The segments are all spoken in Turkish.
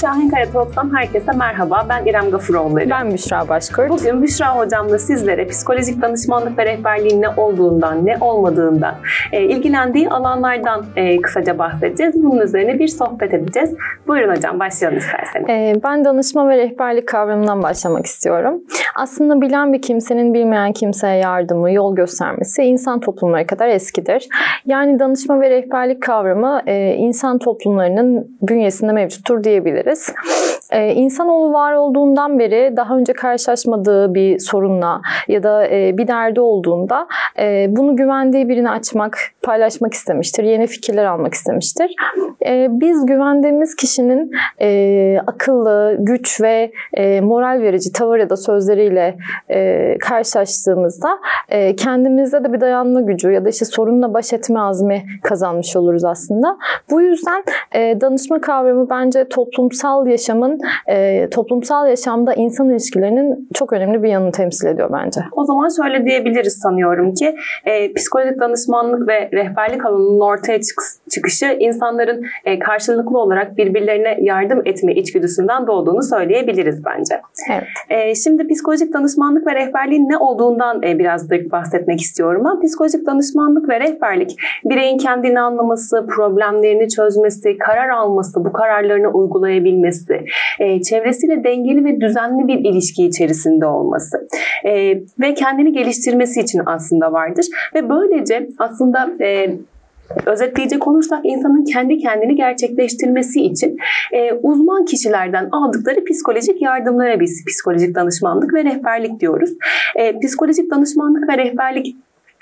Şahin Kaya Talks'tan herkese merhaba. Ben İrem Gafuroğulları. Ben Büşra Başkurt. Bugün Büşra Hocam'la sizlere psikolojik danışmanlık ve rehberliğin ne olduğundan, ne olmadığından, e, ilgilendiği alanlardan e, kısaca bahsedeceğiz. Bunun üzerine bir sohbet edeceğiz. Buyurun hocam başlayalım isterseniz. E, ben danışma ve rehberlik kavramından başlamak istiyorum. Aslında bilen bir kimsenin bilmeyen kimseye yardımı, yol göstermesi insan toplumları kadar eskidir. Yani danışma ve rehberlik kavramı e, insan toplumlarının bünyesinde mevcuttur diyebiliriz. Ee, insanoğlu var olduğundan beri daha önce karşılaşmadığı bir sorunla ya da e, bir derdi olduğunda e, bunu güvendiği birini açmak, paylaşmak istemiştir. Yeni fikirler almak istemiştir. E, biz güvendiğimiz kişinin e, akıllı, güç ve e, moral verici tavır ya da sözleriyle e, karşılaştığımızda kendimizde de bir dayanma gücü ya da işte sorunla baş etme azmi kazanmış oluruz aslında. Bu yüzden danışma kavramı bence toplumsal yaşamın, toplumsal yaşamda insan ilişkilerinin çok önemli bir yanını temsil ediyor bence. O zaman şöyle diyebiliriz sanıyorum ki e, psikolojik danışmanlık ve rehberlik alanının ortaya çıkışı insanların e, karşılıklı olarak birbirlerine yardım etme içgüdüsünden doğduğunu söyleyebiliriz bence. Evet. E, şimdi psikolojik danışmanlık ve rehberliğin ne olduğundan e, biraz da bahsetmek istiyorum. Ben psikolojik danışmanlık ve rehberlik bireyin kendini anlaması, problemlerini çözmesi, karar alması, bu kararlarını uygulayabilmesi, çevresiyle dengeli ve düzenli bir ilişki içerisinde olması ve kendini geliştirmesi için aslında vardır. Ve böylece aslında e, Özetleyecek olursak insanın kendi kendini gerçekleştirmesi için e, uzman kişilerden aldıkları psikolojik yardımlara biz psikolojik danışmanlık ve rehberlik diyoruz. E, psikolojik danışmanlık ve rehberlik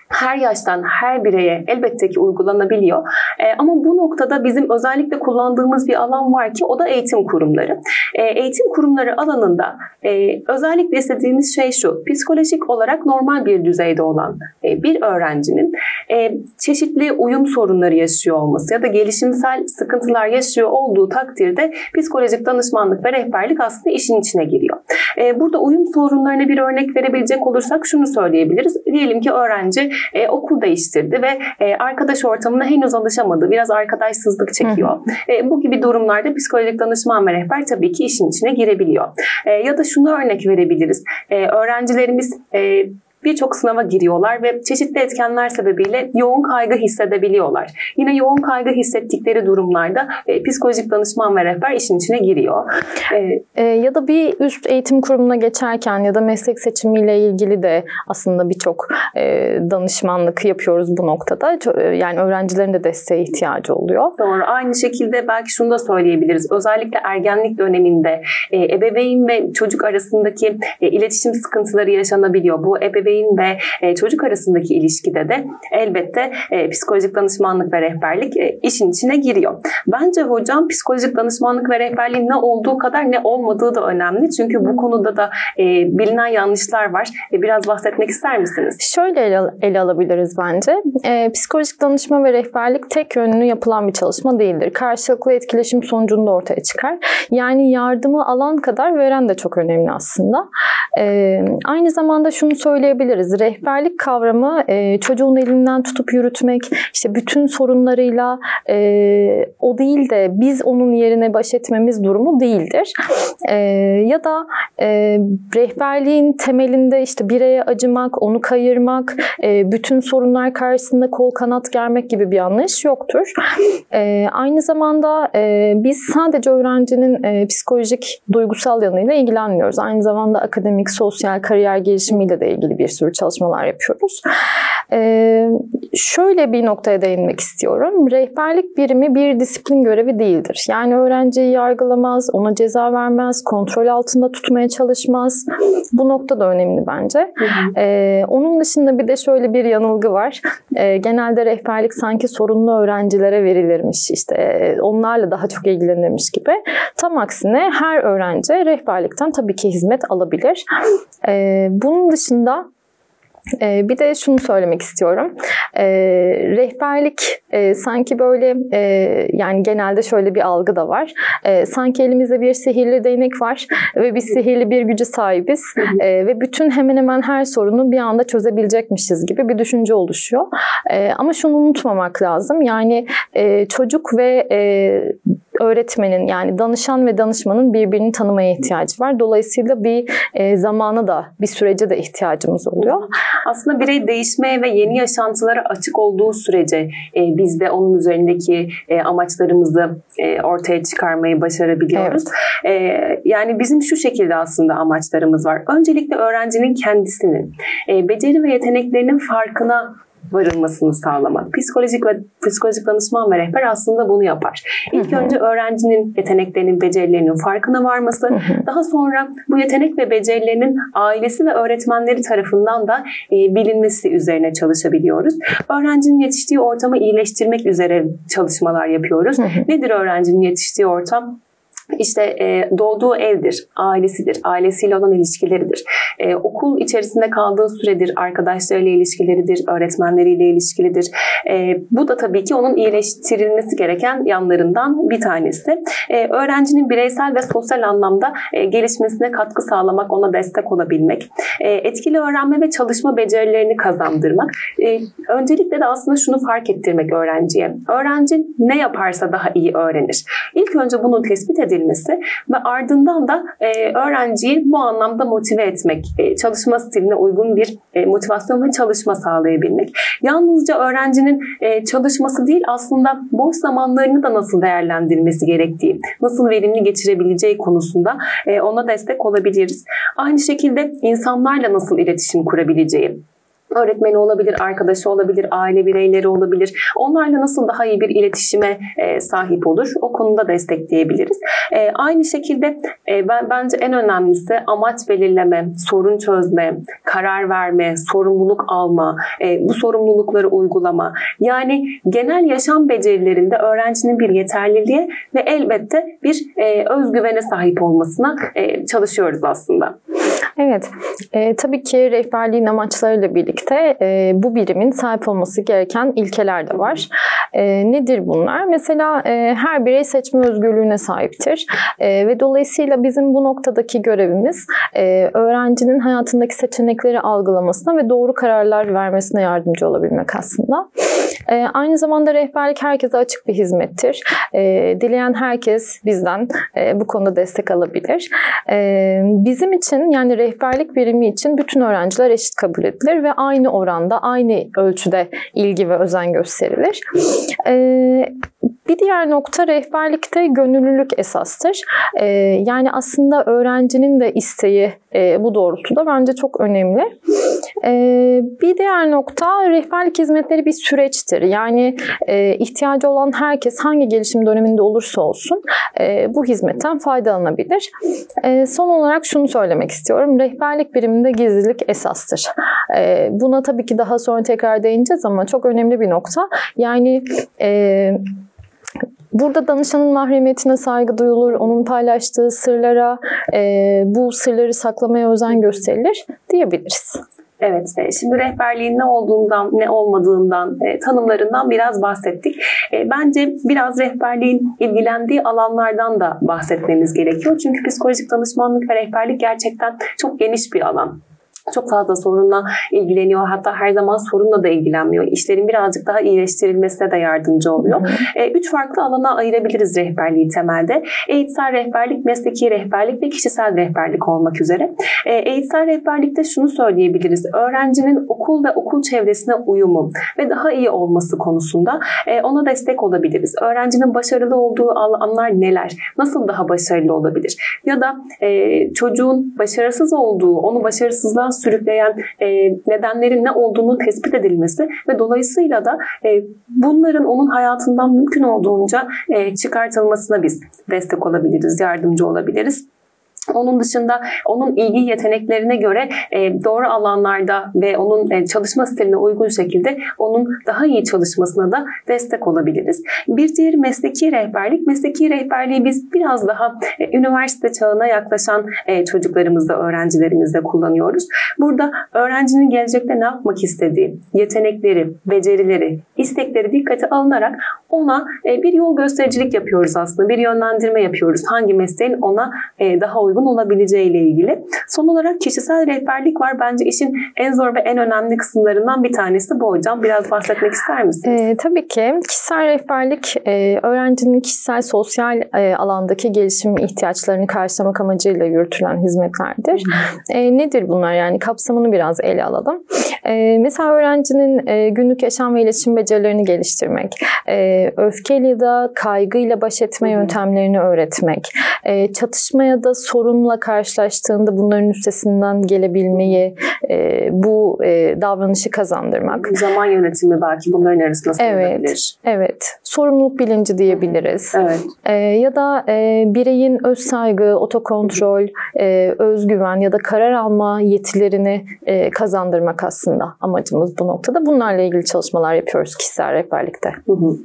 her yaştan her bireye elbette ki uygulanabiliyor. E, ama bu noktada bizim özellikle kullandığımız bir alan var ki o da eğitim kurumları. E, eğitim kurumları alanında e, özellikle istediğimiz şey şu. Psikolojik olarak normal bir düzeyde olan e, bir öğrencinin e, çeşitli uyum sorunları yaşıyor olması ya da gelişimsel sıkıntılar yaşıyor olduğu takdirde psikolojik danışmanlık ve rehberlik aslında işin içine giriyor. E, burada uyum sorunlarına bir örnek verebilecek olursak şunu söyleyebiliriz. Diyelim ki öğrenci e, okul değiştirdi ve e, arkadaş ortamına henüz alışamadı. Biraz arkadaşsızlık çekiyor. E, bu gibi durumlarda psikolojik danışman ve rehber tabii ki işin içine girebiliyor. E, ya da şunu örnek verebiliriz. E, öğrencilerimiz e, birçok sınava giriyorlar ve çeşitli etkenler sebebiyle yoğun kaygı hissedebiliyorlar. Yine yoğun kaygı hissettikleri durumlarda e, psikolojik danışman ve rehber işin içine giriyor. E, e, ya da bir üst eğitim kurumuna geçerken ya da meslek seçimiyle ilgili de aslında birçok e, danışmanlık yapıyoruz bu noktada. E, yani öğrencilerin de desteğe ihtiyacı oluyor. Doğru. Aynı şekilde belki şunu da söyleyebiliriz. Özellikle ergenlik döneminde e, ebeveyn ve çocuk arasındaki e, iletişim sıkıntıları yaşanabiliyor. Bu ebeveyn ebeveyn ve e, çocuk arasındaki ilişkide de elbette e, psikolojik danışmanlık ve rehberlik e, işin içine giriyor. Bence hocam psikolojik danışmanlık ve rehberliğin ne olduğu kadar ne olmadığı da önemli. Çünkü bu konuda da bilinen yanlışlar var. Biraz bahsetmek ister misiniz? Şöyle ele, ele alabiliriz bence. E, psikolojik danışma ve rehberlik tek yönlü yapılan bir çalışma değildir. Karşılıklı etkileşim sonucunda ortaya çıkar. Yani yardımı alan kadar veren de çok önemli aslında. E, aynı zamanda şunu söyleyebilirim diyebiliriz. Rehberlik kavramı e, çocuğun elinden tutup yürütmek, işte bütün sorunlarıyla e, o değil de biz onun yerine baş etmemiz durumu değildir. E, ya da e, rehberliğin temelinde işte bireye acımak, onu kayırmak, e, bütün sorunlar karşısında kol kanat germek gibi bir anlayış yoktur. E, aynı zamanda e, biz sadece öğrencinin e, psikolojik, duygusal yanıyla ilgilenmiyoruz. Aynı zamanda akademik, sosyal, kariyer gelişimiyle de ilgili bir sürü çalışmalar yapıyoruz. Ee, şöyle bir noktaya değinmek istiyorum. Rehberlik birimi bir disiplin görevi değildir. Yani öğrenciyi yargılamaz, ona ceza vermez, kontrol altında tutmaya çalışmaz. Bu nokta da önemli bence. Ee, onun dışında bir de şöyle bir yanılgı var. Ee, genelde rehberlik sanki sorunlu öğrencilere verilirmiş. İşte onlarla daha çok ilgilenirmiş gibi. Tam aksine her öğrenci rehberlikten tabii ki hizmet alabilir. Ee, bunun dışında ee, bir de şunu söylemek istiyorum. Ee, rehberlik e, sanki böyle e, yani genelde şöyle bir algı da var. E, sanki elimizde bir sihirli değnek var ve biz sihirli bir gücü sahibiz ve bütün hemen hemen her sorunu bir anda çözebilecekmişiz gibi bir düşünce oluşuyor. ama şunu unutmamak lazım. Yani çocuk ve öğretmenin yani danışan ve danışmanın birbirini tanımaya ihtiyacı var. Dolayısıyla bir e, zamana da bir sürece de ihtiyacımız oluyor. Aslında birey değişmeye ve yeni yaşantılara açık olduğu sürece e, biz de onun üzerindeki e, amaçlarımızı e, ortaya çıkarmayı başarabiliyoruz. Evet. E, yani bizim şu şekilde aslında amaçlarımız var. Öncelikle öğrencinin kendisinin e, beceri ve yeteneklerinin farkına varılmasını sağlamak. Psikolojik ve psikolojik danışman ve rehber aslında bunu yapar. İlk hı hı. önce öğrencinin yeteneklerinin, becerilerinin farkına varması, hı hı. daha sonra bu yetenek ve becerilerinin ailesi ve öğretmenleri tarafından da e, bilinmesi üzerine çalışabiliyoruz. Öğrencinin yetiştiği ortamı iyileştirmek üzere çalışmalar yapıyoruz. Hı hı. Nedir öğrencinin yetiştiği ortam? İşte e, doğduğu evdir, ailesidir, ailesiyle olan ilişkileridir. E, okul içerisinde kaldığı süredir, arkadaşlarıyla ilişkileridir, öğretmenleriyle ilişkilidir. E, bu da tabii ki onun iyileştirilmesi gereken yanlarından bir tanesi. E, öğrencinin bireysel ve sosyal anlamda e, gelişmesine katkı sağlamak, ona destek olabilmek, e, etkili öğrenme ve çalışma becerilerini kazandırmak. E, öncelikle de aslında şunu fark ettirmek öğrenciye. Öğrenci ne yaparsa daha iyi öğrenir. İlk önce bunu tespit edin edilmesi ve ardından da e, öğrenciyi bu anlamda motive etmek, e, çalışma stiline uygun bir e, motivasyon ve çalışma sağlayabilmek. Yalnızca öğrencinin çalışması değil aslında boş zamanlarını da nasıl değerlendirmesi gerektiği, nasıl verimli geçirebileceği konusunda ona destek olabiliriz. Aynı şekilde insanlarla nasıl iletişim kurabileceği, öğretmeni olabilir, arkadaşı olabilir, aile bireyleri olabilir. Onlarla nasıl daha iyi bir iletişime e, sahip olur? O konuda destekleyebiliriz. E, aynı şekilde e, ben bence en önemlisi amaç belirleme, sorun çözme, karar verme, sorumluluk alma, bu sorumlulukları uygulama. Yani genel yaşam becerilerinde öğrencinin bir yeterliliğe ve elbette bir özgüvene sahip olmasına çalışıyoruz aslında. Evet, e, tabii ki rehberliğin amaçlarıyla birlikte e, bu birimin sahip olması gereken ilkeler de var. E, nedir bunlar? Mesela e, her birey seçme özgürlüğüne sahiptir e, ve dolayısıyla bizim bu noktadaki görevimiz e, öğrencinin hayatındaki seçenekleri algılamasına ve doğru kararlar vermesine yardımcı olabilmek aslında. E, aynı zamanda rehberlik herkese açık bir hizmettir. E, dileyen herkes bizden e, bu konuda destek alabilir. E, bizim için yani rehberlik birimi için bütün öğrenciler eşit kabul edilir ve aynı oranda, aynı ölçüde ilgi ve özen gösterilir. Ee, bir diğer nokta rehberlikte gönüllülük esastır. Ee, yani aslında öğrencinin de isteği e, bu doğrultuda bence çok önemli. Ee, bir diğer nokta rehberlik hizmetleri bir süreçtir. Yani e, ihtiyacı olan herkes hangi gelişim döneminde olursa olsun e, bu hizmetten faydalanabilir. E, son olarak şunu söylemek istiyorum. Rehberlik biriminde gizlilik esastır. E, buna tabii ki daha sonra tekrar değineceğiz ama çok önemli bir nokta. Yani e, Burada danışanın mahremiyetine saygı duyulur, onun paylaştığı sırlara, e, bu sırları saklamaya özen gösterilir diyebiliriz. Evet, e, şimdi rehberliğin ne olduğundan, ne olmadığından, e, tanımlarından biraz bahsettik. E, bence biraz rehberliğin ilgilendiği alanlardan da bahsetmemiz gerekiyor. Çünkü psikolojik danışmanlık ve rehberlik gerçekten çok geniş bir alan çok fazla sorunla ilgileniyor. Hatta her zaman sorunla da ilgilenmiyor. İşlerin birazcık daha iyileştirilmesine de yardımcı oluyor. Hı hı. E, üç farklı alana ayırabiliriz rehberliği temelde. Eğitsel rehberlik, mesleki rehberlik ve kişisel rehberlik olmak üzere. E, eğitsel rehberlikte şunu söyleyebiliriz. Öğrencinin okul ve okul çevresine uyumu ve daha iyi olması konusunda e, ona destek olabiliriz. Öğrencinin başarılı olduğu alanlar neler? Nasıl daha başarılı olabilir? Ya da e, çocuğun başarısız olduğu, onu başarısızlığa sürükleyen e, nedenlerin ne olduğunu tespit edilmesi ve dolayısıyla da e, bunların onun hayatından mümkün olduğunca e, çıkartılmasına biz destek olabiliriz, yardımcı olabiliriz. Onun dışında onun ilgi yeteneklerine göre e, doğru alanlarda ve onun e, çalışma stiline uygun şekilde onun daha iyi çalışmasına da destek olabiliriz. Bir diğer mesleki rehberlik. Mesleki rehberliği biz biraz daha e, üniversite çağına yaklaşan çocuklarımızda, öğrencilerimizde kullanıyoruz. Burada öğrencinin gelecekte ne yapmak istediği, yetenekleri, becerileri, istekleri dikkate alınarak ona bir yol göstericilik yapıyoruz aslında. Bir yönlendirme yapıyoruz. Hangi mesleğin ona daha uygun uygun olabileceği ile ilgili. Son olarak kişisel rehberlik var. Bence işin en zor ve en önemli kısımlarından bir tanesi bu hocam. Biraz bahsetmek ister misiniz? E, tabii ki. Kişisel rehberlik e, öğrencinin kişisel sosyal e, alandaki gelişim ihtiyaçlarını karşılamak amacıyla yürütülen hizmetlerdir. E, nedir bunlar yani kapsamını biraz ele alalım. E, mesela öğrencinin e, günlük yaşam ve iletişim becerilerini geliştirmek, e, öfkeyle ya da kaygıyla baş etme yöntemlerini öğretmek, e, çatışma ya da sorunla karşılaştığında bunların üstesinden gelebilmeyi, e, bu e, davranışı kazandırmak. Zaman yönetimi belki bunların arasında evet, Evet, sorumluluk bilinci diyebiliriz. Evet. E, ya da e, bireyin öz saygı, otokontrol, e, özgüven ya da karar alma yetilerini e, kazandırmak aslında amacımız bu noktada. Bunlarla ilgili çalışmalar yapıyoruz kişisel rehberlikte. Hı hı.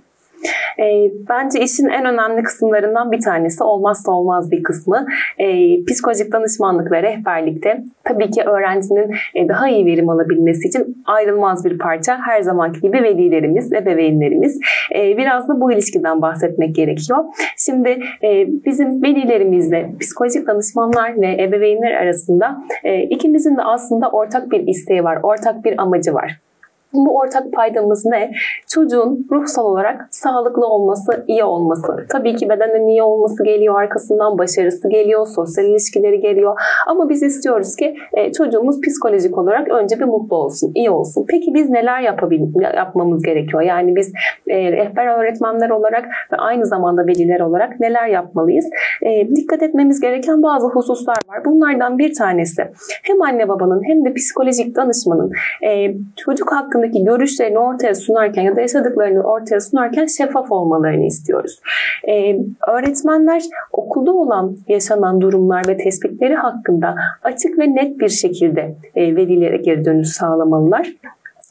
E, bence işin en önemli kısımlarından bir tanesi, olmazsa olmaz bir kısmı e, psikolojik danışmanlık ve rehberlikte tabii ki öğrencinin e, daha iyi verim alabilmesi için ayrılmaz bir parça her zamanki gibi velilerimiz, ebeveynlerimiz. E, biraz da bu ilişkiden bahsetmek gerekiyor. Şimdi e, bizim velilerimizle psikolojik danışmanlar ve ebeveynler arasında e, ikimizin de aslında ortak bir isteği var, ortak bir amacı var. Bu ortak paydamız ne? Çocuğun ruhsal olarak sağlıklı olması, iyi olması. Tabii ki bedenden iyi olması geliyor, arkasından başarısı geliyor, sosyal ilişkileri geliyor. Ama biz istiyoruz ki e, çocuğumuz psikolojik olarak önce bir mutlu olsun, iyi olsun. Peki biz neler yapabil yapmamız gerekiyor? Yani biz e, rehber öğretmenler olarak ve aynı zamanda veliler olarak neler yapmalıyız? E, dikkat etmemiz gereken bazı hususlar var. Bunlardan bir tanesi hem anne babanın hem de psikolojik danışmanın e, çocuk hakkında hakkındaki görüşlerini ortaya sunarken ya da yaşadıklarını ortaya sunarken şeffaf olmalarını istiyoruz. Ee, öğretmenler okulda olan yaşanan durumlar ve tespitleri hakkında açık ve net bir şekilde e, velilere geri dönüş sağlamalılar.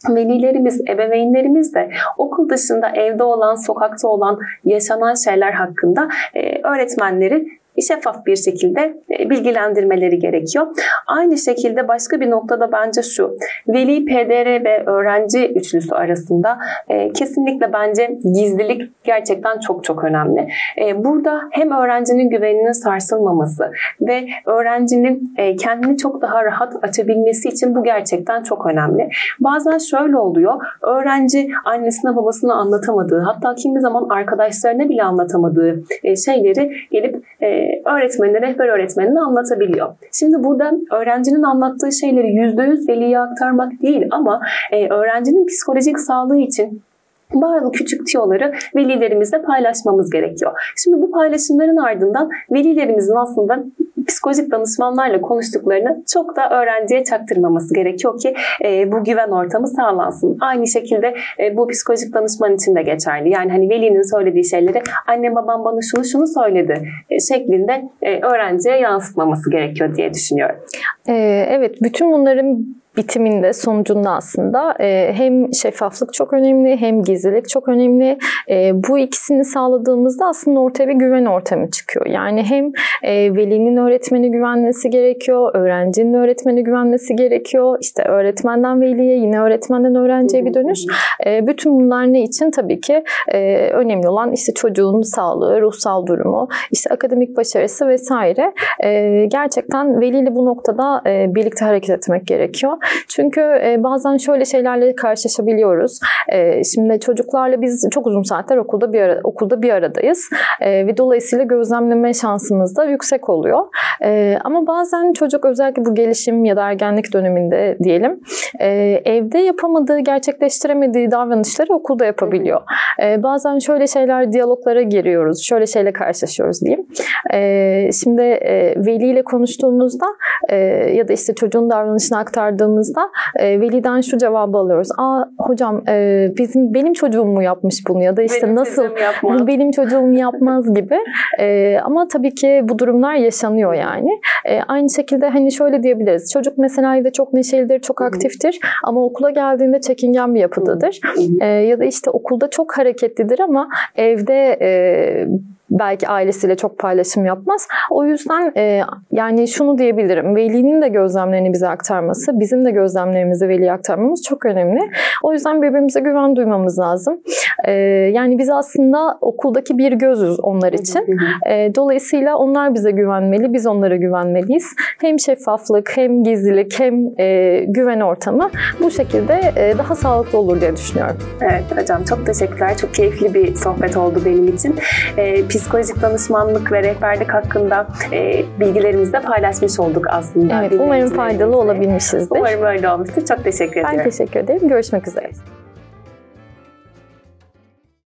Velilerimiz, ebeveynlerimiz de okul dışında evde olan, sokakta olan yaşanan şeyler hakkında e, öğretmenleri şeffaf bir şekilde e, bilgilendirmeleri gerekiyor. Aynı şekilde başka bir noktada bence şu. Veli, PDR ve öğrenci üçlüsü arasında e, kesinlikle bence gizlilik gerçekten çok çok önemli. E, burada hem öğrencinin güveninin sarsılmaması ve öğrencinin kendini çok daha rahat açabilmesi için bu gerçekten çok önemli. Bazen şöyle oluyor. Öğrenci annesine babasına anlatamadığı hatta kimi zaman arkadaşlarına bile anlatamadığı şeyleri gelip öğretmenine, rehber öğretmenine anlatabiliyor. Şimdi burada öğrencinin anlattığı şeyleri %100 veliye aktarmak değil ama e, öğrencinin psikolojik sağlığı için bazı küçük tiyoları velilerimizle paylaşmamız gerekiyor. Şimdi bu paylaşımların ardından velilerimizin aslında psikolojik danışmanlarla konuştuklarını çok da öğrenciye çaktırmaması gerekiyor ki e, bu güven ortamı sağlansın. Aynı şekilde e, bu psikolojik danışman için de geçerli. Yani hani velinin söylediği şeyleri anne babam bana şunu şunu söyledi e, şeklinde e, öğrenciye yansıtmaması gerekiyor diye düşünüyorum. Ee, evet bütün bunların bitiminde, sonucunda aslında e, hem şeffaflık çok önemli hem gizlilik çok önemli. E, bu ikisini sağladığımızda aslında ortaya bir güven ortamı çıkıyor. Yani hem e, velinin öğretmeni güvenmesi gerekiyor, öğrencinin öğretmeni güvenmesi gerekiyor. İşte öğretmenden veliye, yine öğretmenden öğrenciye bir dönüş. E, bütün bunlar ne için? Tabii ki e, önemli olan işte çocuğun sağlığı, ruhsal durumu, işte akademik başarısı vesaire. E, gerçekten veliyle bu noktada e, birlikte hareket etmek gerekiyor. Çünkü e, bazen şöyle şeylerle karşılaşabiliyoruz. E, şimdi çocuklarla biz çok uzun saatler okulda bir ara, okulda bir aradayız e, ve dolayısıyla gözlemleme şansımız da yüksek oluyor. Ama bazen çocuk özellikle bu gelişim ya da ergenlik döneminde diyelim evde yapamadığı, gerçekleştiremediği davranışları okulda yapabiliyor. Bazen şöyle şeyler diyaloglara giriyoruz, şöyle şeyle karşılaşıyoruz diyeyim. Şimdi veliyle konuştuğumuzda ya da işte çocuğun davranışını aktardığımız baktığımızda e, veliden şu cevabı alıyoruz. Aa hocam e, bizim benim çocuğum mu yapmış bunu ya da işte benim nasıl bu benim çocuğum yapmaz gibi. E, ama tabii ki bu durumlar yaşanıyor yani. E, aynı şekilde hani şöyle diyebiliriz. Çocuk mesela evde çok neşelidir, çok aktiftir ama okula geldiğinde çekingen bir yapıdadır. E, ya da işte okulda çok hareketlidir ama evde e, belki ailesiyle çok paylaşım yapmaz. O yüzden e, yani şunu diyebilirim. Velinin de gözlemlerini bize aktarması, bizim de gözlemlerimizi veliye aktarmamız çok önemli. O yüzden birbirimize güven duymamız lazım. E, yani biz aslında okuldaki bir gözüz onlar için. E, dolayısıyla onlar bize güvenmeli, biz onlara güvenmeliyiz. Hem şeffaflık, hem gizlilik, hem e, güven ortamı bu şekilde e, daha sağlıklı olur diye düşünüyorum. Evet hocam çok teşekkürler. Çok keyifli bir sohbet oldu benim için. E, psikolojik danışmanlık ve rehberlik hakkında e, bilgilerimizi de paylaşmış olduk aslında. Evet, umarım faydalı olabilmişizdir. Umarım öyle olmuştur. Çok teşekkür ediyorum. Ben teşekkür ederim. Görüşmek üzere.